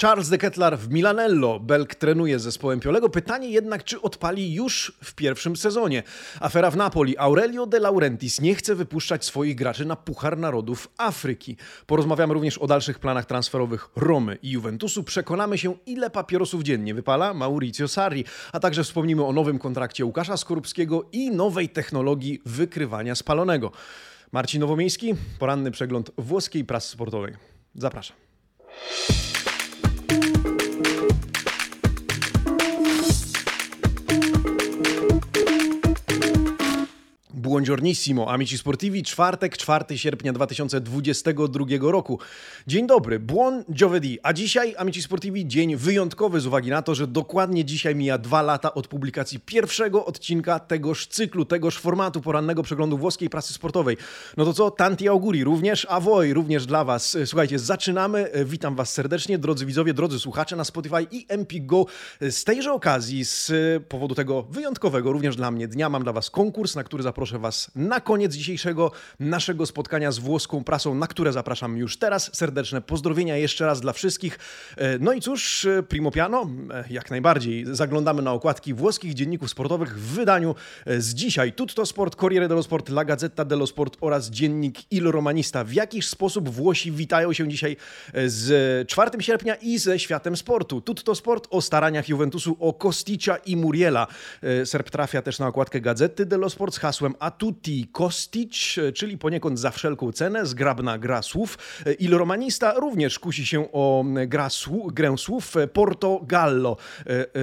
Charles de Kettler w Milanello. Belk trenuje z zespołem Piolego. Pytanie jednak, czy odpali już w pierwszym sezonie. Afera w Napoli. Aurelio de Laurentiis nie chce wypuszczać swoich graczy na Puchar Narodów Afryki. Porozmawiamy również o dalszych planach transferowych Romy i Juventusu. Przekonamy się, ile papierosów dziennie wypala Mauricio Sarri. A także wspomnimy o nowym kontrakcie Łukasza Skorupskiego i nowej technologii wykrywania spalonego. Marcin Nowomiejski, poranny przegląd włoskiej prasy sportowej. Zapraszam. Buongiornissimo, amici sportivi, czwartek, 4 sierpnia 2022 roku. Dzień dobry, buon giovedì, a dzisiaj, amici sportivi, dzień wyjątkowy z uwagi na to, że dokładnie dzisiaj mija dwa lata od publikacji pierwszego odcinka tegoż cyklu, tegoż formatu porannego przeglądu włoskiej prasy sportowej. No to co, tanti auguri, również a voi, również dla was. Słuchajcie, zaczynamy, witam was serdecznie, drodzy widzowie, drodzy słuchacze na Spotify i MP Go. Z tejże okazji, z powodu tego wyjątkowego również dla mnie dnia, mam dla was konkurs, na który zaproszę Was na koniec dzisiejszego naszego spotkania z włoską prasą, na które zapraszam już teraz. Serdeczne pozdrowienia jeszcze raz dla wszystkich. E, no i cóż, e, Primo Piano, e, jak najbardziej zaglądamy na okładki włoskich dzienników sportowych w wydaniu z dzisiaj. Tutto Sport, Corriere dello Sport, La Gazzetta dello Sport oraz dziennik Il Romanista. W jakiś sposób Włosi witają się dzisiaj z 4 sierpnia i ze światem sportu. Tutto Sport o staraniach Juventusu o Kosticia i Muriela. Serb trafia też na okładkę Gazety dello Sport z hasłem a tutti Kostic, czyli poniekąd za wszelką cenę, zgrabna gra słów. Il Romanista również kusi się o gra słów, grę słów Portogallo.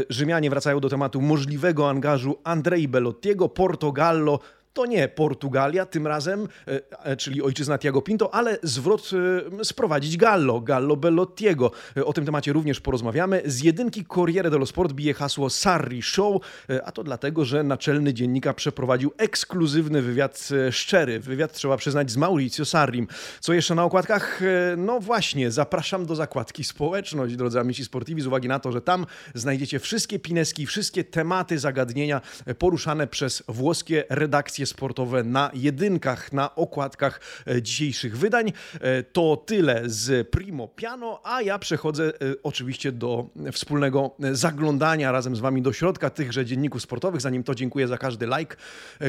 Rzymianie wracają do tematu możliwego angażu Andrei Bellottiego. Portogallo to nie Portugalia tym razem, e, e, czyli ojczyzna Tiago Pinto, ale zwrot e, sprowadzić Gallo, Gallo Bellottiego. O tym temacie również porozmawiamy. Z jedynki Corriere dello Sport bije hasło Sarri Show, a to dlatego, że naczelny dziennika przeprowadził ekskluzywny wywiad szczery. Wywiad trzeba przyznać z Mauricio Sarrim. Co jeszcze na okładkach? No właśnie, zapraszam do zakładki społeczność, drodzy amici sportivi, z uwagi na to, że tam znajdziecie wszystkie pineski, wszystkie tematy, zagadnienia poruszane przez włoskie redakcje sportowe na jedynkach, na okładkach e, dzisiejszych wydań. E, to tyle z Primo Piano, a ja przechodzę e, oczywiście do wspólnego zaglądania razem z Wami do środka tychże dzienników sportowych. Zanim to dziękuję za każdy like,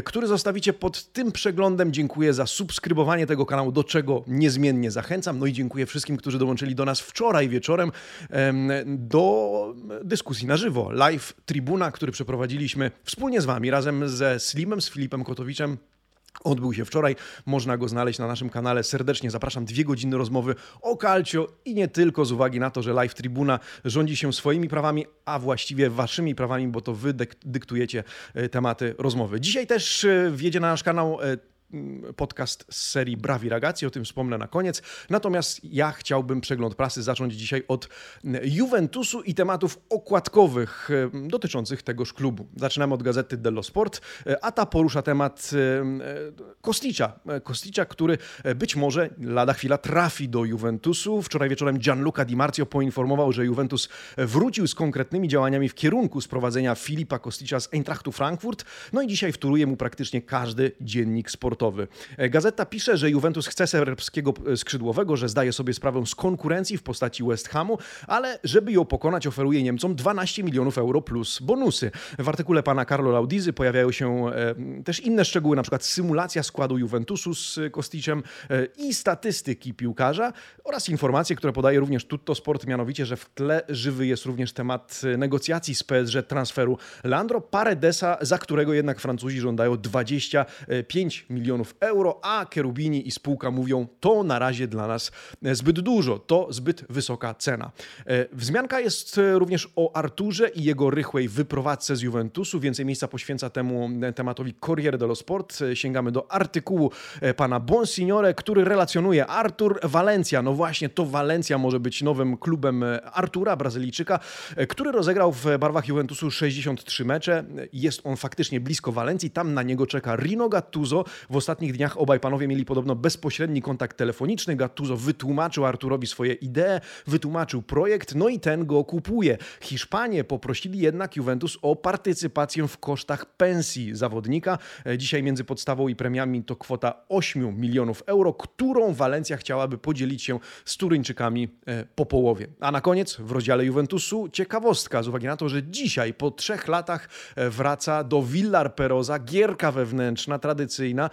który zostawicie pod tym przeglądem. Dziękuję za subskrybowanie tego kanału, do czego niezmiennie zachęcam. No i dziękuję wszystkim, którzy dołączyli do nas wczoraj wieczorem do dyskusji na żywo. Live Tribuna, który przeprowadziliśmy wspólnie z Wami, razem ze Slimem, z Filipem Kotowiczem Odbył się wczoraj, można go znaleźć na naszym kanale. Serdecznie zapraszam. Dwie godziny rozmowy o Calcio i nie tylko z uwagi na to, że Live Tribuna rządzi się swoimi prawami, a właściwie waszymi prawami, bo to wy dyktujecie e, tematy rozmowy. Dzisiaj też e, wjedzie na nasz kanał e, podcast z serii Brawi Ragazzi, o tym wspomnę na koniec. Natomiast ja chciałbym przegląd prasy zacząć dzisiaj od mm, Juventusu i tematów okładkowych mm, dotyczących tegoż klubu. Zaczynamy od gazety Dello Sport, e, a ta porusza temat e, Kosticza. E, Kosticza, który być może lada chwila trafi do Juventusu. Wczoraj wieczorem Gianluca Di Marzio poinformował, że Juventus wrócił z konkretnymi działaniami w kierunku sprowadzenia Filipa Kosticza z Eintrachtu Frankfurt. No i dzisiaj wtóruje mu praktycznie każdy dziennik sportowy sportowy. E, gazeta pisze, że Juventus chce serbskiego e, skrzydłowego, że zdaje sobie sprawę z konkurencji w postaci West Hamu, ale żeby ją pokonać oferuje Niemcom 12 milionów euro plus bonusy. W artykule pana Carlo Laudizy pojawiają się e, też inne szczegóły, na przykład symulacja składu Juventusu z Kosticem i statystyki piłkarza oraz informacje, które podaje również Tutto Sport, mianowicie, że w tle żywy jest również temat negocjacji z PSG transferu Leandro Paredesa, za którego jednak Francuzi żądają 25 milionów milionów euro, a Kerubini i spółka mówią, to na razie dla nas zbyt dużo, to zbyt wysoka cena. E, wzmianka jest e, również o Arturze i jego rychłej wyprowadzce z Juventusu. Więcej miejsca poświęca temu e, tematowi Corriere dello Sport. Sięgamy do artykułu pana Bonsignore, który relacjonuje Artur Valencia. No właśnie, to Valencia może być nowym klubem Artura, Brazylijczyka, który rozegrał w barwach Juventusu 63 mecze. Jest on faktycznie blisko Walencji. Tam na niego czeka Rino Gattuso, W ostatnich dniach obaj panowie mieli podobno bezpośredni kontakt telefoniczny. Gattuso wytłumaczył Arturowi swoje idee, wytłumaczył projekt, no i ten go kupuje. Hiszpanie poprosili jednak Juventus o partycypację w kosztach pensji zawodnika. E, dzisiaj między podstawą i premiami to kwota 8 milionów euro, którą Walencja chciałaby podzielić się z Turyńczykami e, po połowie. A na koniec w rozdziale Juventusu ciekawostka z uwagi na to, że dzisiaj po trzech latach e, wraca do Villar Peroza gierka wewnętrzna, tradycyjna.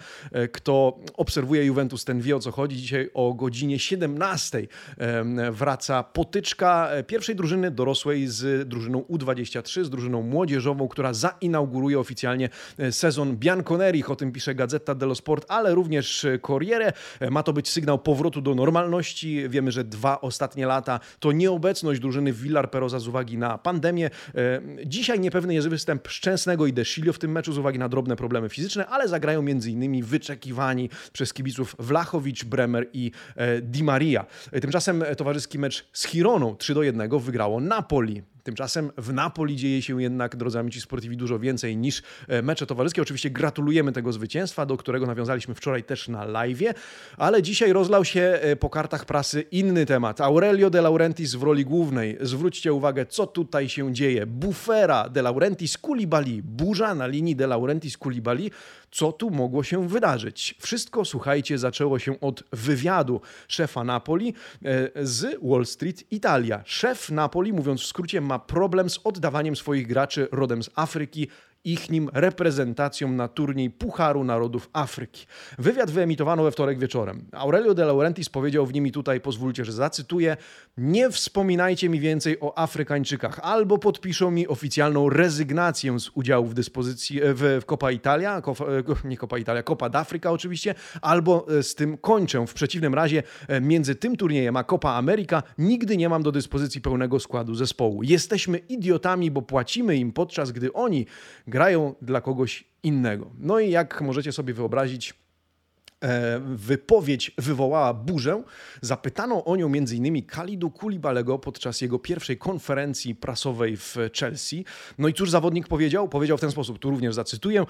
Kto obserwuje Juventus, ten wie o co chodzi. Dzisiaj o godzinie 17 wraca potyczka pierwszej drużyny dorosłej z drużyną U23, z drużyną młodzieżową, która zainauguruje oficjalnie sezon Bianconerich. O tym pisze Gazeta dello Sport, ale również Corriere. Ma to być sygnał powrotu do normalności. Wiemy, że dwa ostatnie lata to nieobecność drużyny Villar Peroza z uwagi na pandemię. Dzisiaj niepewny jest występ Szczęsnego i Desilio w tym meczu z uwagi na drobne problemy fizyczne, ale zagrają m.in. wyczekiwani przez kibiców Wlachowicz, Bremer i e, Di Maria. Tymczasem towarzyski mecz z Chironą 3 do 1 wygrało Napoli. Tymczasem w Napoli dzieje się jednak, drodzy amici sportivi, dużo więcej niż e, mecze towarzyskie. Oczywiście gratulujemy tego zwycięstwa, do którego nawiązaliśmy wczoraj też na live, ale dzisiaj rozlał się e, po kartach prasy inny temat. Aurelio De Laurentiis w roli głównej. Zwróćcie uwagę, co tutaj się dzieje. Bufera De Laurentiis Koulibaly, burza na linii De Laurentiis Koulibaly. Co tu mogło się wydarzyć? Wszystko, słuchajcie, zaczęło się od wywiadu szefa Napoli e, z Wall Street Italia. Szef Napoli, mówiąc w skrócie, ma problem z oddawaniem swoich graczy rodem z Afryki ich nim reprezentacją na turniej Pucharu Narodów Afryki. Wywiad wyemitowano we wtorek wieczorem. Aurelio de Laurentiis powiedział w nim i tutaj pozwólcie, że zacytuję: Nie wspominajcie mi więcej o Afrykańczykach, albo podpiszą mi oficjalną rezygnację z udziału w dyspozycji w, w Copa Italia, e, nie Copa Italia, Copa d'Africa oczywiście, albo e, z tym kończę. W przeciwnym razie e, między tym turniejem a Copa America nigdy nie mam do dyspozycji pełnego składu zespołu. Jesteśmy idiotami, bo płacimy im podczas gdy oni grają dla kogoś innego. No i jak możecie sobie wyobrazić, e, wypowiedź wywołała burzę. Zapytano o nią m.in. Kalidu Kulibalego podczas jego pierwszej konferencji prasowej w Chelsea. No i cóż zawodnik powiedział? Powiedział w ten sposób, tu również zacytuję.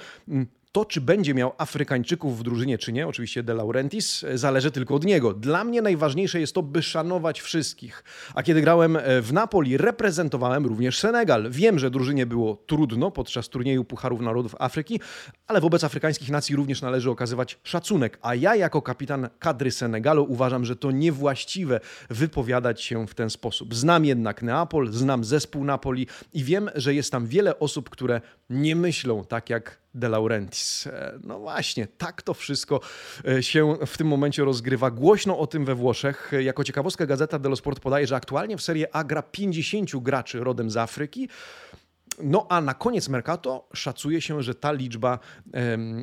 To, czy będzie miał Afrykańczyków w drużynie, czy nie, oczywiście De Laurentiis, e, zależy tylko od niego. Dla mnie najważniejsze jest to, by szanować wszystkich. A kiedy grałem e, w Napoli, reprezentowałem również Senegal. Wiem, że drużynie było trudno podczas turnieju Pucharów Narodów Afryki, ale wobec afrykańskich nacji również należy okazywać szacunek. A ja, jako kapitan kadry Senegalu, uważam, że to niewłaściwe wypowiadać się w ten sposób. Znam jednak Neapol, znam zespół Napoli i wiem, że jest tam wiele osób, które nie myślą tak jak De Laurentiis. E, no właśnie, tak to wszystko e, się w tym momencie rozgrywa. Głośno o tym we Włoszech. Jako ciekawostka Gazeta dello Sport podaje, że aktualnie w Serie A gra 50 graczy rodem z Afryki. No a na koniec Mercato szacuje się, że ta liczba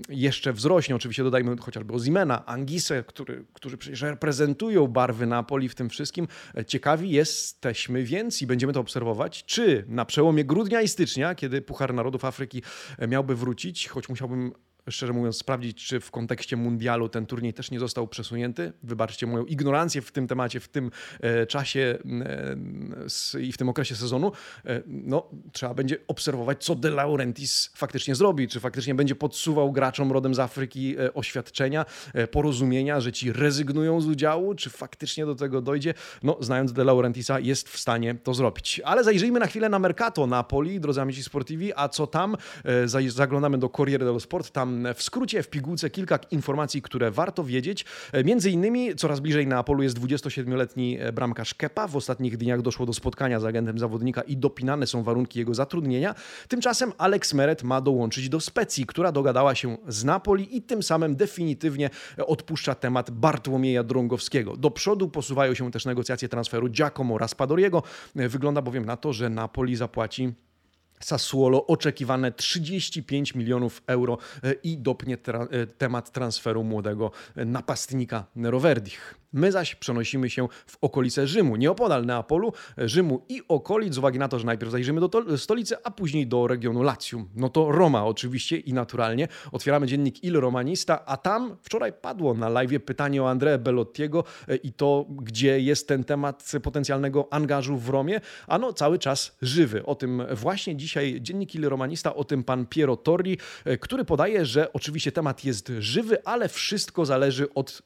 jeszcze wzrośnie. Oczywiście dodajmy chociażby Ozimena, Angisę, który, którzy przecież reprezentują barwy Napoli w tym wszystkim. Ciekawi jesteśmy więc i będziemy to obserwować, czy na przełomie grudnia i stycznia, kiedy Puchar Narodów Afryki miałby wrócić, choć musiałbym szczerze mówiąc, sprawdzić, czy w kontekście mundialu ten turniej też nie został przesunięty. Wybaczcie moją ignorancję w tym temacie, w tym e, czasie e, i w tym okresie sezonu. E, no, trzeba będzie obserwować, co De Laurentiis faktycznie zrobi. Czy faktycznie będzie podsuwał graczom rodem z Afryki oświadczenia, porozumienia, że ci rezygnują z udziału, czy faktycznie do tego dojdzie. No, znając De Laurentisa, jest w stanie to zrobić. Ale zajrzyjmy na chwilę na Mercato Napoli, drodzy amici sportivi, a co tam? Zaglądamy do Corriere dello Sport, tam w skrócie w pigułce kilka informacji, które warto wiedzieć. E, między innymi coraz bliżej Neapolu jest 27-letni e, bramkarz Kepa. W ostatnich dniach doszło do spotkania z agentem zawodnika i dopinane są warunki jego zatrudnienia. Tymczasem Alex Meret ma dołączyć do Specji, która dogadała się z Napoli i tym samym definitywnie e, odpuszcza temat Bartłomieja Drągowskiego. Do przodu posuwają się też negocjacje transferu Giacomo Raspadoriego. Wygląda bowiem na to, że Napoli zapłaci Sassuolo oczekiwane 35 milionów euro e, i dopnie tra e, temat transferu młodego napastnika Neroverdich. My zaś przenosimy się w okolice Rzymu, nieopodal Neapolu, Rzymu i okolic, z uwagi na to, że najpierw zajrzymy do stolicy, a później do regionu Latium. No to Roma oczywiście i naturalnie. Otwieramy dziennik Il Romanista, a tam wczoraj padło na live pytanie o Andrea Bellottiego e, i to, gdzie jest ten temat potencjalnego angażu w Romie. Ano cały czas żywy. O tym właśnie dziś dzisiaj dziennik Il Romanista, o tym pan Piero Torri, który podaje, że oczywiście temat jest żywy, ale wszystko zależy od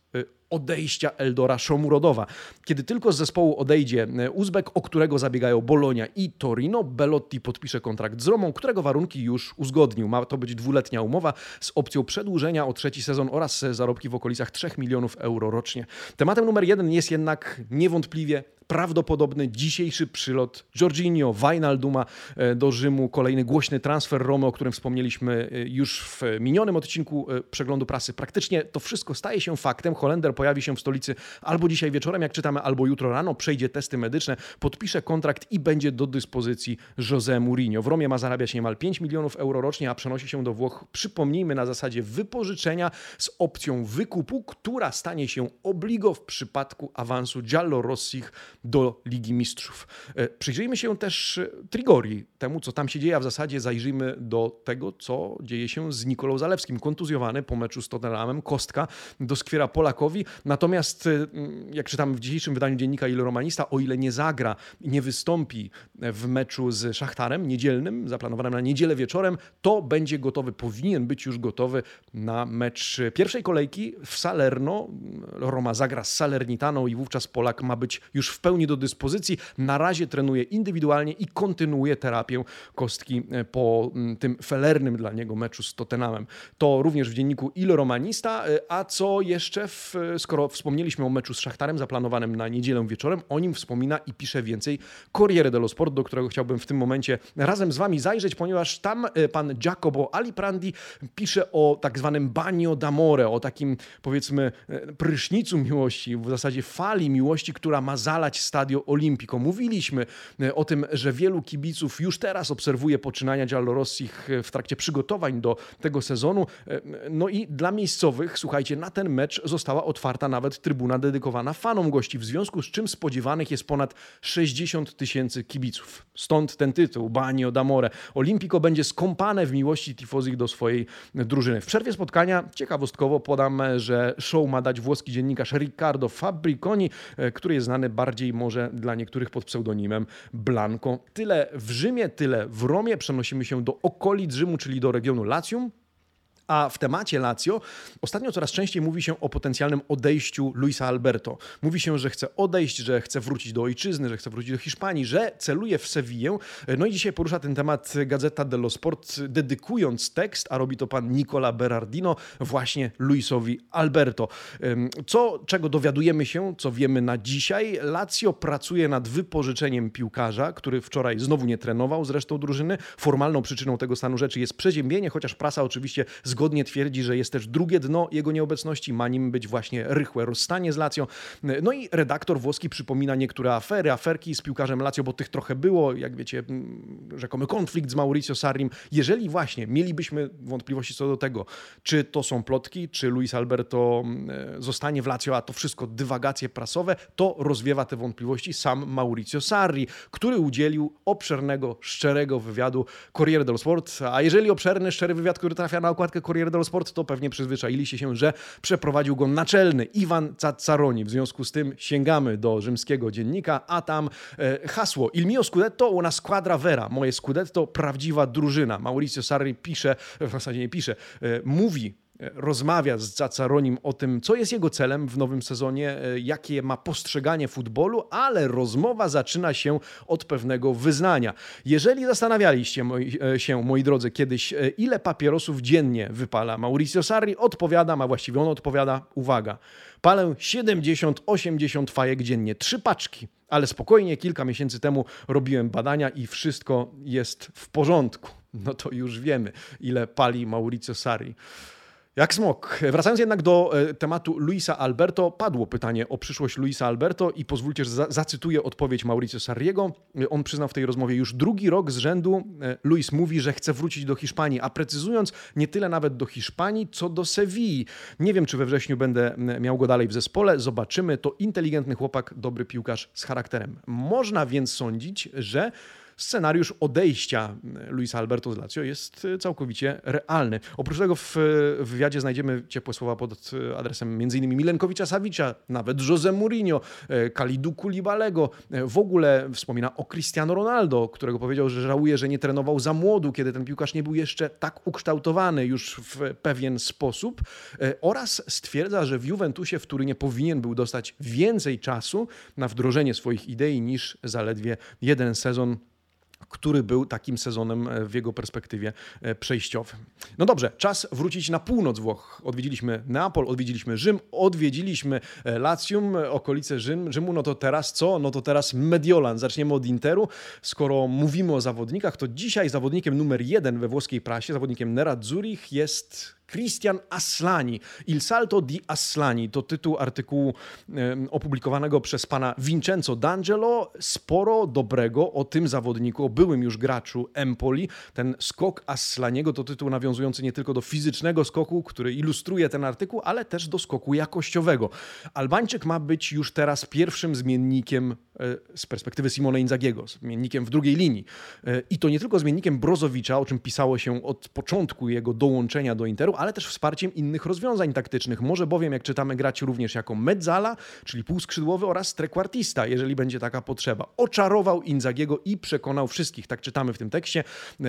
odejścia Eldora Szomurodowa. Kiedy tylko z zespołu odejdzie e, Uzbek, o którego zabiegają Bolonia i Torino, Belotti podpisze kontrakt z Romą, którego warunki już uzgodnił. Ma to być dwuletnia umowa z opcją przedłużenia o trzeci sezon oraz zarobki w okolicach 3 milionów euro rocznie. Tematem numer jeden jest jednak niewątpliwie prawdopodobny dzisiejszy przylot Jorginho, Wijnalduma e, do Rzymu, kolejny głośny transfer Romy, o którym wspomnieliśmy e, już w minionym odcinku przeglądu prasy. Praktycznie to wszystko staje się faktem. Holender pojawi się w stolicy albo dzisiaj wieczorem, jak czytamy, albo jutro rano, przejdzie testy medyczne, podpisze kontrakt i będzie do dyspozycji José Mourinho. W Romie ma zarabiać niemal 5 milionów euro rocznie, a przenosi się do Włoch, przypomnijmy, na zasadzie wypożyczenia z opcją wykupu, która stanie się obligo w przypadku awansu Giallo Rossich do Ligi Mistrzów. E, przyjrzyjmy się też e, Trigori, temu co tam się dzieje, a w zasadzie zajrzyjmy do tego, co dzieje się z Nikolą Zalewskim. Kontuzjowany po meczu z Tottenhamem, kostka doskwiera Polakowi, Natomiast, y, jak czytam w dzisiejszym wydaniu dziennika Il Romanista, o ile nie zagra nie wystąpi w meczu z Szachtarem niedzielnym, zaplanowanym na niedzielę wieczorem, to będzie gotowy, powinien być już gotowy na mecz pierwszej kolejki w Salerno. Roma zagra z Salernitaną i wówczas Polak ma być już w pełni do dyspozycji. Na razie trenuje indywidualnie i kontynuuje terapię kostki e, po mm, tym felernym dla niego meczu z Tottenhamem. To również w dzienniku Il Romanista, e, a co jeszcze w skoro wspomnieliśmy o meczu z Szachtarem zaplanowanym na niedzielę wieczorem, o nim wspomina i pisze więcej Corriere dello Sport, do którego chciałbym w tym momencie razem z wami zajrzeć, ponieważ tam e, pan Giacomo Aliprandi pisze o tak zwanym bagno d'amore, o takim powiedzmy e, prysznicu miłości, w zasadzie fali miłości, która ma zalać Stadio Olimpico. Mówiliśmy e, o tym, że wielu kibiców już teraz obserwuje poczynania Giallorossich w trakcie przygotowań do tego sezonu. No i dla miejscowych, słuchajcie, na ten mecz została otwarta otwarta nawet trybuna dedykowana fanom gości, w związku z czym spodziewanych jest ponad 60 tysięcy kibiców. Stąd ten tytuł, Bagno d'Amore. Olimpico będzie skąpane w miłości tifozich do swojej drużyny. W przerwie spotkania, ciekawostkowo podam, że show ma dać włoski dziennikarz Riccardo Fabriconi, który jest znany bardziej może dla niektórych pod pseudonimem Blanco. Tyle w Rzymie, tyle w Romie. Przenosimy się do okolic Rzymu, czyli do regionu Latium. A w temacie Lazio ostatnio coraz częściej mówi się o potencjalnym odejściu Luisa Alberto. Mówi się, że chce odejść, że chce wrócić do ojczyzny, że chce wrócić do Hiszpanii, że celuje w Sewillę. No i dzisiaj porusza ten temat Gazeta dello Sport, dedykując tekst, a robi to pan Nicola Berardino, właśnie Luisowi Alberto. Co, czego dowiadujemy się, co wiemy na dzisiaj? Lazio pracuje nad wypożyczeniem piłkarza, który wczoraj znowu nie trenował z resztą drużyny. Formalną przyczyną tego stanu rzeczy jest przeziębienie, chociaż prasa oczywiście z zgodnie twierdzi, że jest też drugie dno jego nieobecności, ma nim być właśnie rychłe rozstanie z Lazio. No i redaktor włoski przypomina niektóre afery, aferki z piłkarzem Lazio, bo tych trochę było, jak wiecie, mm, rzekomy konflikt z Mauricio Sarrim. Jeżeli właśnie mielibyśmy wątpliwości co do tego, czy to są plotki, czy Luis Alberto mm, e, zostanie w Lazio, a to wszystko dywagacje prasowe, to rozwiewa te wątpliwości sam Mauricio Sarri, który udzielił obszernego, szczerego wywiadu Corriere dello Sport. A jeżeli obszerny, szczery wywiad, który trafia na okładkę Corriere dello Sport, to pewnie przyzwyczailiście się, że przeprowadził go naczelny Iwan Cazzaroni. W związku z tym sięgamy do rzymskiego dziennika, a tam e, hasło Il mio scudetto una squadra vera. Moje scudetto prawdziwa drużyna. Mauricio Sarri pisze, w zasadzie nie pisze, e, mówi rozmawia z Zacaronim o tym, co jest jego celem w nowym sezonie, e, jakie ma postrzeganie futbolu, ale rozmowa zaczyna się od pewnego wyznania. Jeżeli zastanawialiście e, się, moi drodzy, kiedyś, e, ile papierosów dziennie wypala Mauricio Sarri, odpowiadam, a właściwie on odpowiada, uwaga, palę 70-80 fajek dziennie, trzy paczki. Ale spokojnie, kilka miesięcy temu robiłem badania i wszystko jest w porządku. No to już wiemy, ile pali Mauricio Sarri. Jak smok. Wracając jednak do e, tematu Luisa Alberto, padło pytanie o przyszłość Luisa Alberto i pozwólcie, że zacytuję odpowiedź Mauricio Sarriego. On przyznał w tej rozmowie już drugi rok z rzędu. E, Luis mówi, że chce wrócić do Hiszpanii, a precyzując, nie tyle nawet do Hiszpanii, co do Sewilli. Nie wiem, czy we wrześniu będę miał go dalej w zespole. Zobaczymy. To inteligentny chłopak, dobry piłkarz z charakterem. Można więc sądzić, że scenariusz odejścia Luisa Alberto z Lazio jest całkowicie realny. Oprócz tego w wywiadzie znajdziemy ciepłe słowa pod adresem m.in. Milenkowicza Savicza, nawet Jose Mourinho, Kalidu Kulibalego. W ogóle wspomina o Cristiano Ronaldo, którego powiedział, że żałuje, że nie trenował za młodu, kiedy ten piłkarz nie był jeszcze tak ukształtowany już w pewien sposób oraz stwierdza, że w Juventusie w Turynie powinien był dostać więcej czasu na wdrożenie swoich idei niż zaledwie jeden sezon który był takim sezonem e, w jego perspektywie e, przejściowym. No dobrze, czas wrócić na północ Włoch. Odwiedziliśmy Neapol, odwiedziliśmy Rzym, odwiedziliśmy e, Latium, okolice Rzym, Rzymu. No to teraz co? No to teraz Mediolan. Zaczniemy od Interu. Skoro mówimy o zawodnikach, to dzisiaj zawodnikiem numer jeden we włoskiej prasie, zawodnikiem Nerazzurich jest Christian Aslani. Il Salto di Aslani to tytuł artykułu opublikowanego przez pana Vincenzo D'Angelo. Sporo dobrego o tym zawodniku, o byłym już graczu Empoli. Ten skok Aslaniego to tytuł nawiązujący nie tylko do fizycznego skoku, który ilustruje ten artykuł, ale też do skoku jakościowego. Albańczyk ma być już teraz pierwszym zmiennikiem e, z perspektywy Simone Inzagiego, zmiennikiem w drugiej linii. E, I to nie tylko zmiennikiem Brozowicza, o czym pisało się od początku jego dołączenia do Interu, ale też wsparciem innych rozwiązań taktycznych. Może bowiem, jak czytamy, grać również jako mezzala, czyli półskrzydłowy oraz trekwartista, jeżeli będzie taka potrzeba. Oczarował Inzagiego i przekonał wszystkich, tak czytamy w tym tekście.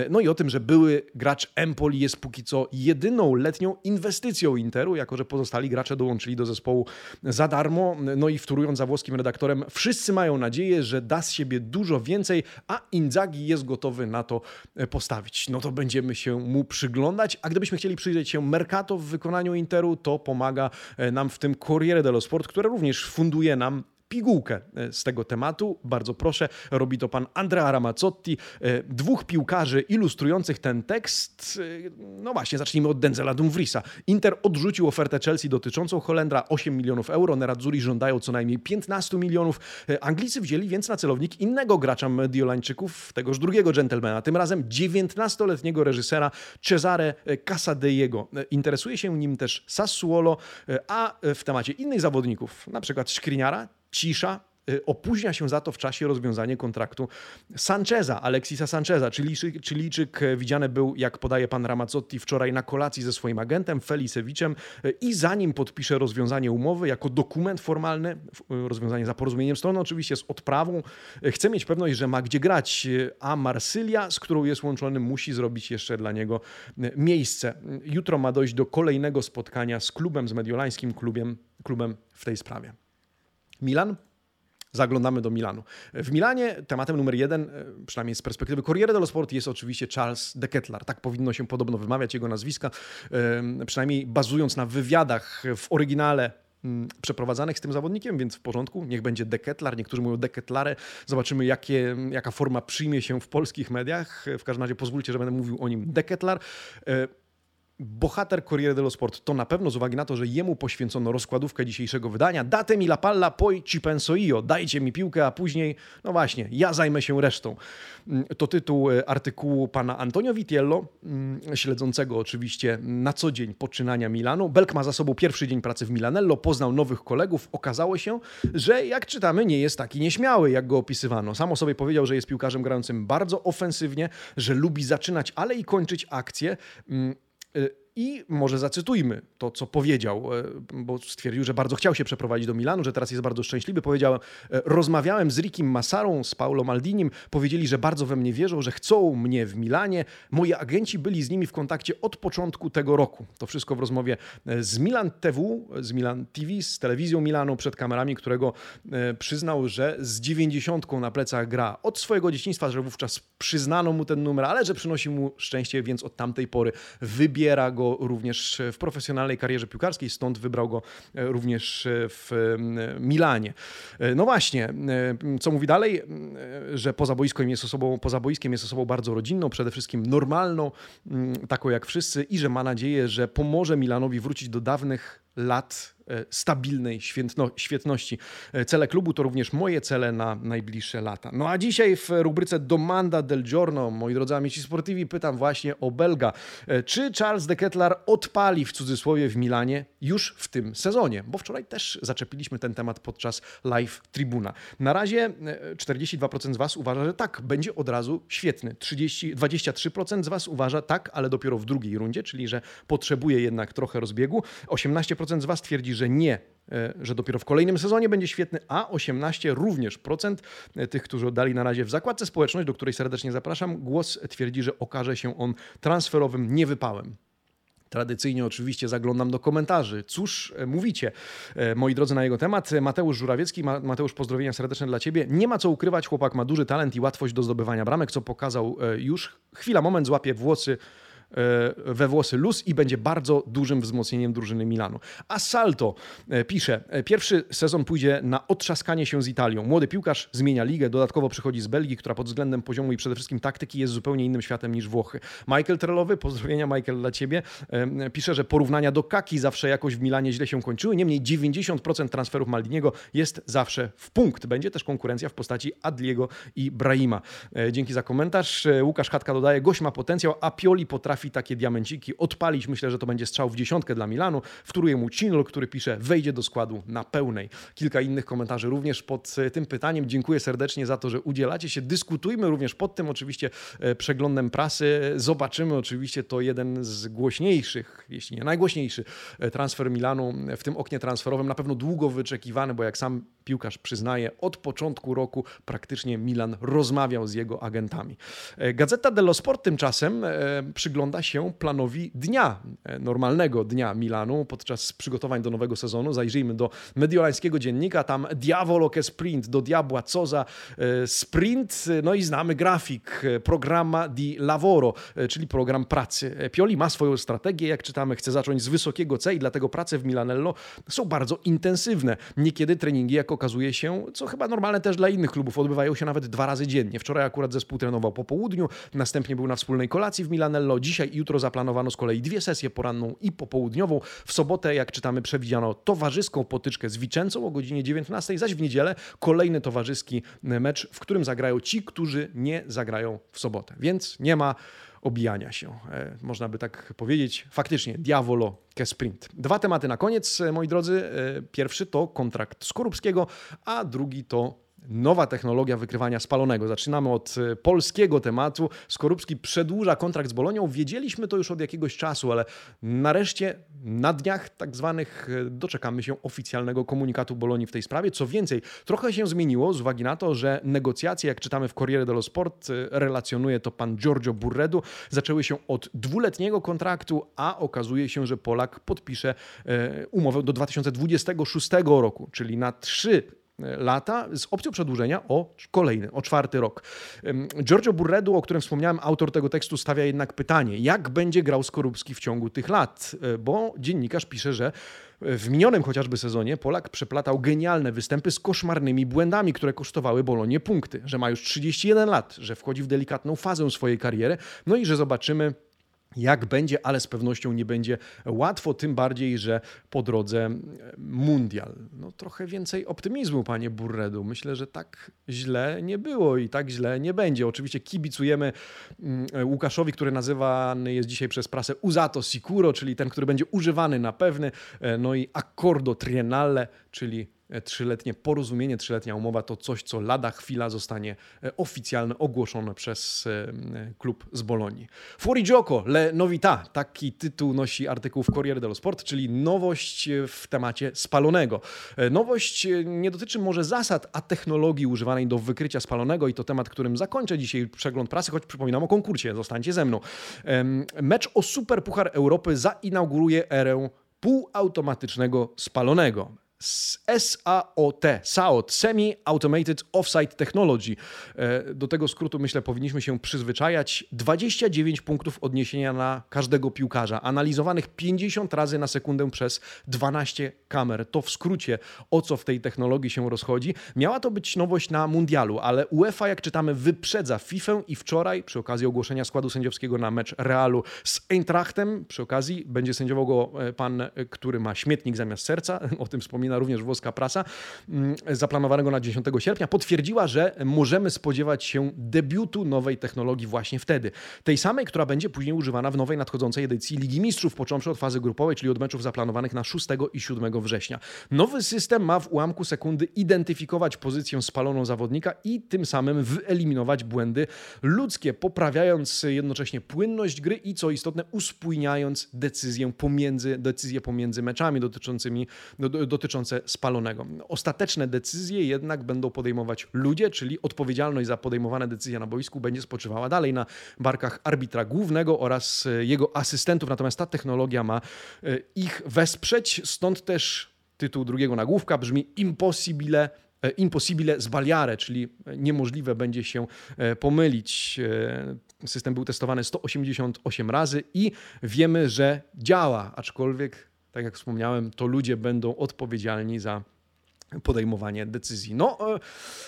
No i o tym, że były gracz Empoli jest póki co jedyną letnią inwestycją Interu, jako że pozostali gracze dołączyli do zespołu za darmo. No i wtórując za włoskim redaktorem, wszyscy mają nadzieję, że da z siebie dużo więcej, a Inzagi jest gotowy na to postawić. No to będziemy się mu przyglądać, a gdybyśmy chcieli przyjrzeć się się Mercato w wykonaniu Interu, to pomaga e, nam w tym Corriere dello Sport, które również funduje nam pigułkę e, z tego tematu. Bardzo proszę, robi to pan Andrea Ramazzotti, e, dwóch piłkarzy ilustrujących ten tekst. E, no właśnie, zacznijmy od Denzela Dumfriesa. Inter odrzucił ofertę Chelsea dotyczącą Holendra 8 milionów euro, Nerazzurri żądają co najmniej 15 milionów. Anglicy wzięli więc na celownik innego gracza Mediolańczyków, tegoż drugiego dżentelmena, tym razem 19-letniego reżysera Cesare Casadeiego. Interesuje się nim też Sassuolo, a w temacie innych zawodników, na przykład Skriniara, cisza, y, opóźnia się za to w czasie rozwiązanie kontraktu Sancheza, Alexisa Sancheza. Chilijczyk y, widziany był, jak podaje pan Ramazzotti, wczoraj na kolacji ze swoim agentem Felicewiczem y, i zanim podpisze rozwiązanie umowy jako dokument formalny, rozwiązanie za porozumieniem strony oczywiście z odprawą, chce mieć pewność, że ma gdzie grać, a Marsylia, z którą jest łączony, musi zrobić jeszcze dla niego miejsce. Jutro ma dojść do kolejnego spotkania z klubem, z mediolańskim klubem, klubem w tej sprawie. Milan? Zaglądamy do Milanu. W Milanie tematem numer jeden, e, przynajmniej z perspektywy Corriere dello Sport, jest oczywiście Charles de Kettler. Tak powinno się podobno wymawiać jego nazwiska, przynajmniej bazując na wywiadach w oryginale mm, przeprowadzanych z tym zawodnikiem, więc w porządku, niech będzie Deketlar, niektórzy mówią Deketlare, zobaczymy jakie, jaka forma przyjmie się w polskich mediach, w każdym razie pozwólcie, że będę mówił o nim Deketlar. Bohater Corriere dello Sport to na pewno z uwagi na to, że jemu poświęcono rozkładówkę dzisiejszego wydania. Date mi la palla, poi ci penso io. Dajcie mi piłkę, a później, no właśnie, ja zajmę się resztą. Mm, to tytuł e, artykułu pana Antonio Vitiello, mm, śledzącego oczywiście na co dzień poczynania Milanu. Belk ma za sobą pierwszy dzień pracy w Milanello, poznał nowych kolegów. Okazało się, że jak czytamy, nie jest taki nieśmiały, jak go opisywano. Sam o sobie powiedział, że jest piłkarzem grającym bardzo ofensywnie, że lubi zaczynać, ale i kończyć akcje it, I może zacytujmy to, co powiedział, y, bo stwierdził, że bardzo chciał się przeprowadzić do Milanu, że teraz jest bardzo szczęśliwy. Powiedział: y, Rozmawiałem z Rikim Massarą, z Paulo Maldinim. Powiedzieli, że bardzo we mnie wierzą, że chcą mnie w Milanie. Moi agenci byli z nimi w kontakcie od początku tego roku. To wszystko w rozmowie z Milan TV, z Milan TV, z telewizją Milanu przed kamerami, którego przyznał, że z dziewięćdziesiątką na plecach gra od swojego dzieciństwa, że wówczas przyznano mu ten numer, ale że przynosi mu szczęście, więc od tamtej pory wybiera wspiera również w profesjonalnej karierze piłkarskiej, stąd wybrał go e, również e, w Milanie. E, no właśnie, co mówi dalej, że poza boiskiem jest osobą, poza boiskiem jest osobą bardzo rodzinną, przede wszystkim normalną, taką jak wszyscy i że ma nadzieję, że pomoże Milanowi wrócić do dawnych lat e, stabilnej świetno, świetności. E, cele klubu to również moje cele na najbliższe lata. No a dzisiaj w rubryce Domanda del Giorno, moi drodzy amici sportivi, pytam właśnie o Belga. E, czy Charles de Kettler odpali w cudzysłowie w Milanie już w tym sezonie? Bo wczoraj też zaczepiliśmy ten temat podczas live tribuna. Na razie 42% z Was uważa, że tak, będzie od razu świetny. 30, 23% z Was uważa tak, ale dopiero w drugiej rundzie, czyli że potrzebuje jednak trochę rozbiegu. 18% z Was twierdzi, że nie, e, że dopiero w kolejnym sezonie będzie świetny, a 18 również procent e, tych, którzy oddali na razie w zakładce społeczność, do której serdecznie zapraszam, głos twierdzi, że okaże się on transferowym niewypałem. Tradycyjnie oczywiście zaglądam do komentarzy. Cóż e, mówicie, moi drodzy, na jego temat? Mateusz Żurawiecki, Mateusz, pozdrowienia serdeczne dla Ciebie. Nie ma co ukrywać, chłopak ma duży talent i łatwość do zdobywania bramek, co pokazał już. Chwila, moment, złapie włosy we włosy luz i będzie bardzo dużym wzmocnieniem drużyny Milanu. A Salto e, pisze, e, pierwszy sezon pójdzie na otrzaskanie się z Italią. Młody piłkarz zmienia ligę, dodatkowo przychodzi z Belgii, która pod względem poziomu i przede wszystkim taktyki jest zupełnie innym światem niż Włochy. Michael Trelowy, pozdrowienia Michael dla Ciebie, pisze, że porównania do Kaki zawsze jakoś w Milanie źle się kończyły, niemniej 90% transferów Maldiniego jest zawsze w punkt. Będzie też konkurencja w postaci Adliego i Brahima. Dzięki za komentarz. Łukasz Chatka dodaje, gość ma potencjał, a Pioli potrafi potrafi takie diamenciki odpalić. Myślę, że to będzie strzał w dziesiątkę dla Milanu. Wtóruje mu Cinol, który pisze, wejdzie do składu na pełnej. Kilka innych komentarzy również pod e, tym pytaniem. Dziękuję serdecznie za to, że udzielacie się. Dyskutujmy również pod tym oczywiście e, przeglądem prasy. Zobaczymy oczywiście to jeden z głośniejszych, jeśli nie najgłośniejszy e, transfer Milanu w tym oknie transferowym. Na pewno długo wyczekiwany, bo jak sam piłkarz przyznaje, od początku roku praktycznie Milan rozmawiał z jego agentami. Gazeta dello Sport tymczasem przygląda przygląda się planowi dnia, e, normalnego dnia Milanu podczas przygotowań do nowego sezonu. Zajrzyjmy do mediolańskiego dziennika, tam Diavolo che sprint, do diabła co za e, sprint, no i znamy grafik, e, programma di lavoro, czyli program pracy. Pioli ma swoją strategię, jak czytamy, chce zacząć z wysokiego C i dlatego prace w Milanello są bardzo intensywne. Niekiedy treningi, jak okazuje się, co chyba normalne też dla innych klubów, odbywają się nawet dwa razy dziennie. Wczoraj akurat zespół trenował po południu, następnie był na wspólnej kolacji w Milanello, Dziś Dzisiaj i jutro zaplanowano z kolei dwie sesje poranną i popołudniową. W sobotę, jak czytamy, przewidziano towarzyską potyczkę z Wiczęcą o godzinie 19, zaś w niedzielę kolejny towarzyski mecz, w którym zagrają ci, którzy nie zagrają w sobotę. Więc nie ma obijania się. E, można by tak powiedzieć. Faktycznie, diavolo ke sprint. Dwa tematy na koniec, e, moi drodzy. E, pierwszy to kontrakt Skorupskiego, a drugi to nowa technologia wykrywania spalonego. Zaczynamy od e, polskiego tematu. Skorupski przedłuża kontrakt z Bolonią. Wiedzieliśmy to już od jakiegoś czasu, ale nareszcie na dniach tak zwanych e, doczekamy się oficjalnego komunikatu Bolonii w tej sprawie. Co więcej, trochę się zmieniło z uwagi na to, że negocjacje, jak czytamy w Corriere dello Sport, e, relacjonuje to pan Giorgio Burredu, zaczęły się od dwuletniego kontraktu, a okazuje się, że Polak podpisze umowę do 2026 roku, czyli na trzy lata z opcją przedłużenia o kolejny, o czwarty rok. Giorgio Burredu, o którym wspomniałem, autor tego tekstu stawia jednak pytanie, jak będzie grał Skorupski w ciągu tych lat, e, bo dziennikarz pisze, że w minionym chociażby sezonie Polak przeplatał genialne występy z koszmarnymi błędami, które kosztowały Bolonie punkty, że ma już 31 lat, że wchodzi w delikatną fazę swojej kariery, no i że zobaczymy jak będzie, ale z pewnością nie będzie łatwo, tym bardziej, że po drodze e, mundial. No trochę więcej optymizmu, panie Burredu. Myślę, że tak źle nie było i tak źle nie będzie. Oczywiście kibicujemy mm, Łukaszowi, który nazywany jest dzisiaj przez prasę Uzato Sicuro, czyli ten, który będzie używany na pewny, e, no i Accordo Triennale, czyli trzyletnie porozumienie, trzyletnia umowa to coś, co lada chwila zostanie e, oficjalnie ogłoszone przez e, klub z Bolonii. Fuori gioco, le novità, taki tytuł nosi artykuł w Corriere dello Sport, czyli nowość w temacie spalonego. Nowość nie dotyczy może zasad, a technologii używanej do wykrycia spalonego i to temat, którym zakończę dzisiaj przegląd prasy, choć przypominam o konkursie, zostańcie ze mną. Mecz o Super Puchar Europy zainauguruje erę półautomatycznego spalonego. SAOT, SAOT, Semi Automated Offsite Technology. E, do tego skrótu myślę powinniśmy się przyzwyczajać. 29 punktów odniesienia na każdego piłkarza, analizowanych 50 razy na sekundę przez 12 kamer. To w skrócie o co w tej technologii się rozchodzi. Miała to być nowość na mundialu, ale UEFA, jak czytamy, wyprzedza FIFA i wczoraj przy okazji ogłoszenia składu sędziowskiego na mecz Realu z Eintrachtem, przy okazji będzie sędziował go e, pan, e, który ma śmietnik zamiast serca, o tym wspomina wspomina również włoska prasa, mm, zaplanowanego na 10 sierpnia, potwierdziła, że możemy spodziewać się debiutu nowej technologii właśnie wtedy. Tej samej, która będzie później używana w nowej nadchodzącej edycji Ligi Mistrzów, począwszy od fazy grupowej, czyli od meczów zaplanowanych na 6 i 7 września. Nowy system ma w ułamku sekundy identyfikować pozycję spaloną zawodnika i tym samym wyeliminować błędy ludzkie, poprawiając jednocześnie płynność gry i co istotne, uspójniając decyzję pomiędzy, decyzje pomiędzy meczami dotyczącymi, dotyczącymi dotyczące spalonego. Ostateczne decyzje jednak będą podejmować ludzie, czyli odpowiedzialność za podejmowane decyzje na boisku będzie spoczywała dalej na barkach arbitra głównego oraz e, jego asystentów, natomiast ta technologia ma e, ich wesprzeć, stąd też tytuł drugiego nagłówka brzmi Impossibile e, Impossibile sbagliare, czyli niemożliwe będzie się pomylić. System był testowany 188 razy i wiemy, że działa, aczkolwiek tak jak wspomniałem, to ludzie będą odpowiedzialni za podejmowanie decyzji. No, e,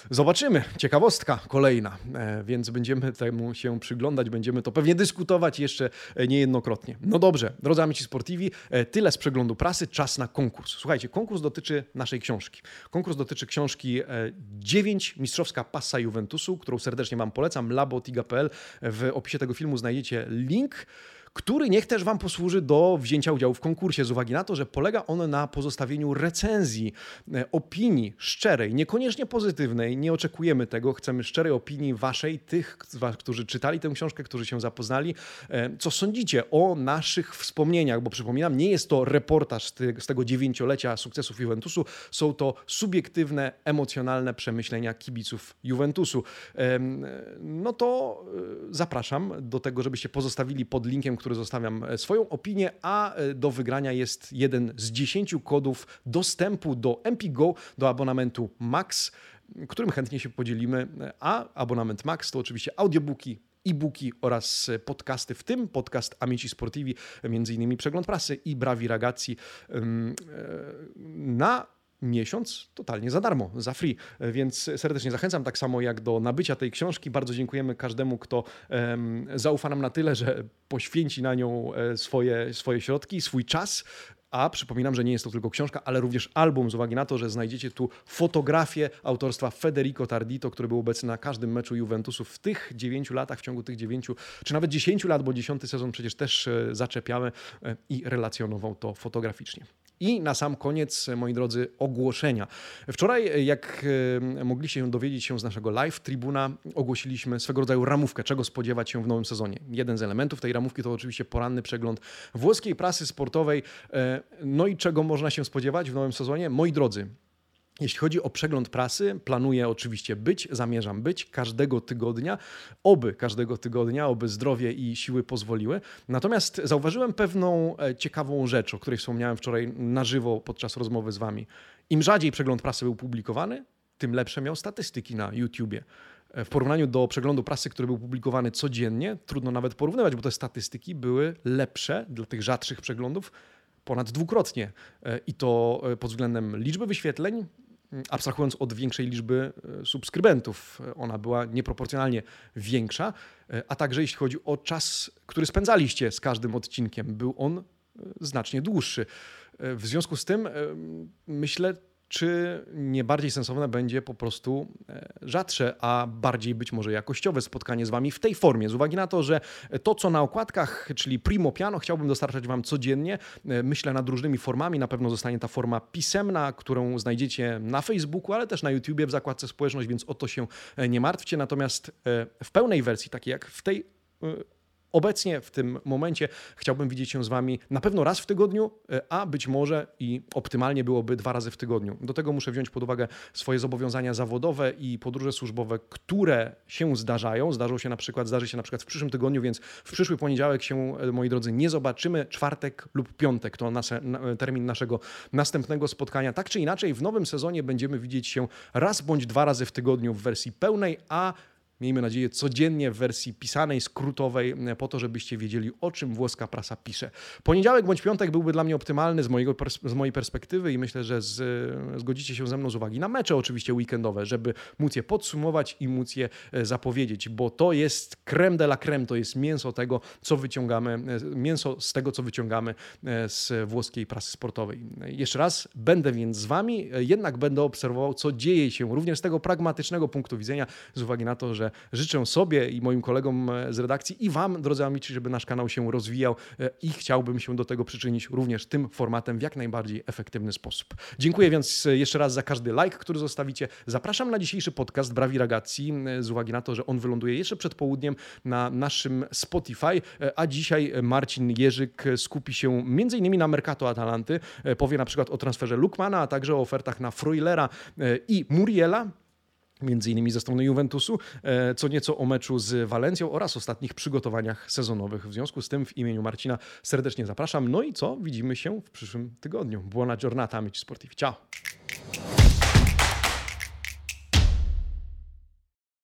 zobaczymy. Ciekawostka kolejna, e, więc będziemy temu się przyglądać, będziemy to pewnie dyskutować jeszcze e, niejednokrotnie. No dobrze, drodzy amici sportivi, tyle z przeglądu prasy, czas na konkurs. Słuchajcie, konkurs dotyczy naszej książki. Konkurs dotyczy książki 9 Mistrzowska Passa Juventusu, którą serdecznie Wam polecam, labotiga.pl. W opisie tego filmu znajdziecie link który niech też Wam posłuży do wzięcia udziału w konkursie, z uwagi na to, że polega on na pozostawieniu recenzji, e, opinii szczerej, niekoniecznie pozytywnej, nie oczekujemy tego, chcemy szczerej opinii Waszej, tych, którzy czytali tę książkę, którzy się zapoznali. E, co sądzicie o naszych wspomnieniach? Bo przypominam, nie jest to reportaż z tego dziewięciolecia sukcesów Juventusu, są to subiektywne, emocjonalne przemyślenia kibiców Juventusu. No to e, zapraszam do tego, żebyście pozostawili pod linkiem, który zostawiam e, swoją opinię, a e, do wygrania jest jeden z 10 kodów dostępu do MPGO, do abonamentu Max, którym chętnie się podzielimy. A abonament Max to oczywiście audiobooki, e-booki oraz podcasty, w tym podcast Amici Sportivi, między innymi Przegląd Prasy i Brawi Ragazzi e, na miesiąc totalnie za darmo, za free. Więc serdecznie zachęcam, tak samo jak do nabycia tej książki. Bardzo dziękujemy każdemu, kto um, zaufa nam na tyle, że poświęci na nią e, swoje, swoje środki, swój czas. A przypominam, że nie jest to tylko książka, ale również album, z uwagi na to, że znajdziecie tu fotografię autorstwa Federico Tardito, który był obecny na każdym meczu Juventusu w tych dziewięciu latach, w ciągu tych dziewięciu, czy nawet dziesięciu lat, bo dziesiąty sezon przecież też e, zaczepiamy e, i relacjonował to fotograficznie. I na sam koniec, moi drodzy, ogłoszenia. Wczoraj, jak e, mogliście dowiedzieć się z naszego live tribuna, ogłosiliśmy swego rodzaju ramówkę, czego spodziewać się w nowym sezonie. Jeden z elementów tej ramówki to oczywiście poranny przegląd włoskiej prasy sportowej. E, no i czego można się spodziewać w nowym sezonie? Moi drodzy, jeśli chodzi o przegląd prasy, planuję oczywiście być, zamierzam być każdego tygodnia, oby każdego tygodnia, oby zdrowie i siły pozwoliły. Natomiast zauważyłem pewną e, ciekawą rzecz, o której wspomniałem wczoraj na żywo podczas rozmowy z Wami. Im rzadziej przegląd prasy był publikowany, tym lepsze miał statystyki na YouTubie. E, w porównaniu do przeglądu prasy, który był publikowany codziennie, trudno nawet porównywać, bo te statystyki były lepsze dla tych rzadszych przeglądów ponad dwukrotnie. E, I to pod względem liczby wyświetleń, abstrahując od większej liczby e, subskrybentów. Ona była nieproporcjonalnie większa, e, a także jeśli chodzi o czas, który spędzaliście z każdym odcinkiem, był on e, znacznie dłuższy. W związku z tym myślę, czy nie bardziej sensowne będzie po prostu e, rzadsze, a bardziej być może jakościowe spotkanie z Wami w tej formie, z uwagi na to, że to, co na okładkach, czyli Primo Piano, chciałbym dostarczać Wam codziennie. E, myślę nad różnymi formami. Na pewno zostanie ta forma pisemna, którą znajdziecie na Facebooku, ale też na YouTubie w zakładce społeczność, więc o to się e, nie martwcie. Natomiast w pełnej wersji, takiej jak w tej Obecnie w tym momencie chciałbym widzieć się z Wami na pewno raz w tygodniu, e, a być może i optymalnie byłoby dwa razy w tygodniu. Do tego muszę wziąć pod uwagę swoje zobowiązania zawodowe i podróże służbowe, które się zdarzają. Zdarzą się na przykład, zdarzy się na przykład w przyszłym tygodniu, więc w przyszły poniedziałek się, e, moi drodzy, nie zobaczymy. Czwartek lub piątek to nasze, termin naszego następnego spotkania. Tak czy inaczej, w nowym sezonie będziemy widzieć się raz bądź dwa razy w tygodniu w wersji pełnej, a miejmy nadzieję, codziennie w wersji pisanej, skrótowej, e, po to, żebyście wiedzieli, o czym włoska prasa pisze. Poniedziałek bądź piątek byłby dla mnie optymalny z, mojego, z mojej perspektywy i myślę, że z, zgodzicie się ze mną z uwagi na mecze oczywiście weekendowe, żeby móc je podsumować i móc je e, zapowiedzieć, bo to jest creme de la creme, to jest mięso tego, co wyciągamy, e, mięso z tego, co wyciągamy z włoskiej prasy sportowej. Jeszcze raz, będę więc z Wami, jednak będę obserwował, co dzieje się również z tego pragmatycznego punktu widzenia, z uwagi na to, że życzę sobie i moim kolegom e, z redakcji i Wam, drodzy amici, żeby nasz kanał się rozwijał e, i chciałbym się do tego przyczynić również tym formatem w jak najbardziej efektywny sposób. Dziękuję więc e, jeszcze raz za każdy like, który zostawicie. Zapraszam na dzisiejszy podcast Brawi Ragazzi z uwagi na to, że on wyląduje jeszcze przed południem na naszym Spotify, a dzisiaj Marcin Jerzyk skupi się m.in. na Mercato Atalanty, powie na przykład o transferze Lukmana, a także o ofertach na Freulera i Muriela między innymi ze strony Juventusu, e, co nieco o meczu z Walencją oraz ostatnich przygotowaniach sezonowych. W związku z tym w imieniu Marcina serdecznie zapraszam. No i co? Widzimy się w przyszłym tygodniu. Buona giornata, amici sportivi. Ciao!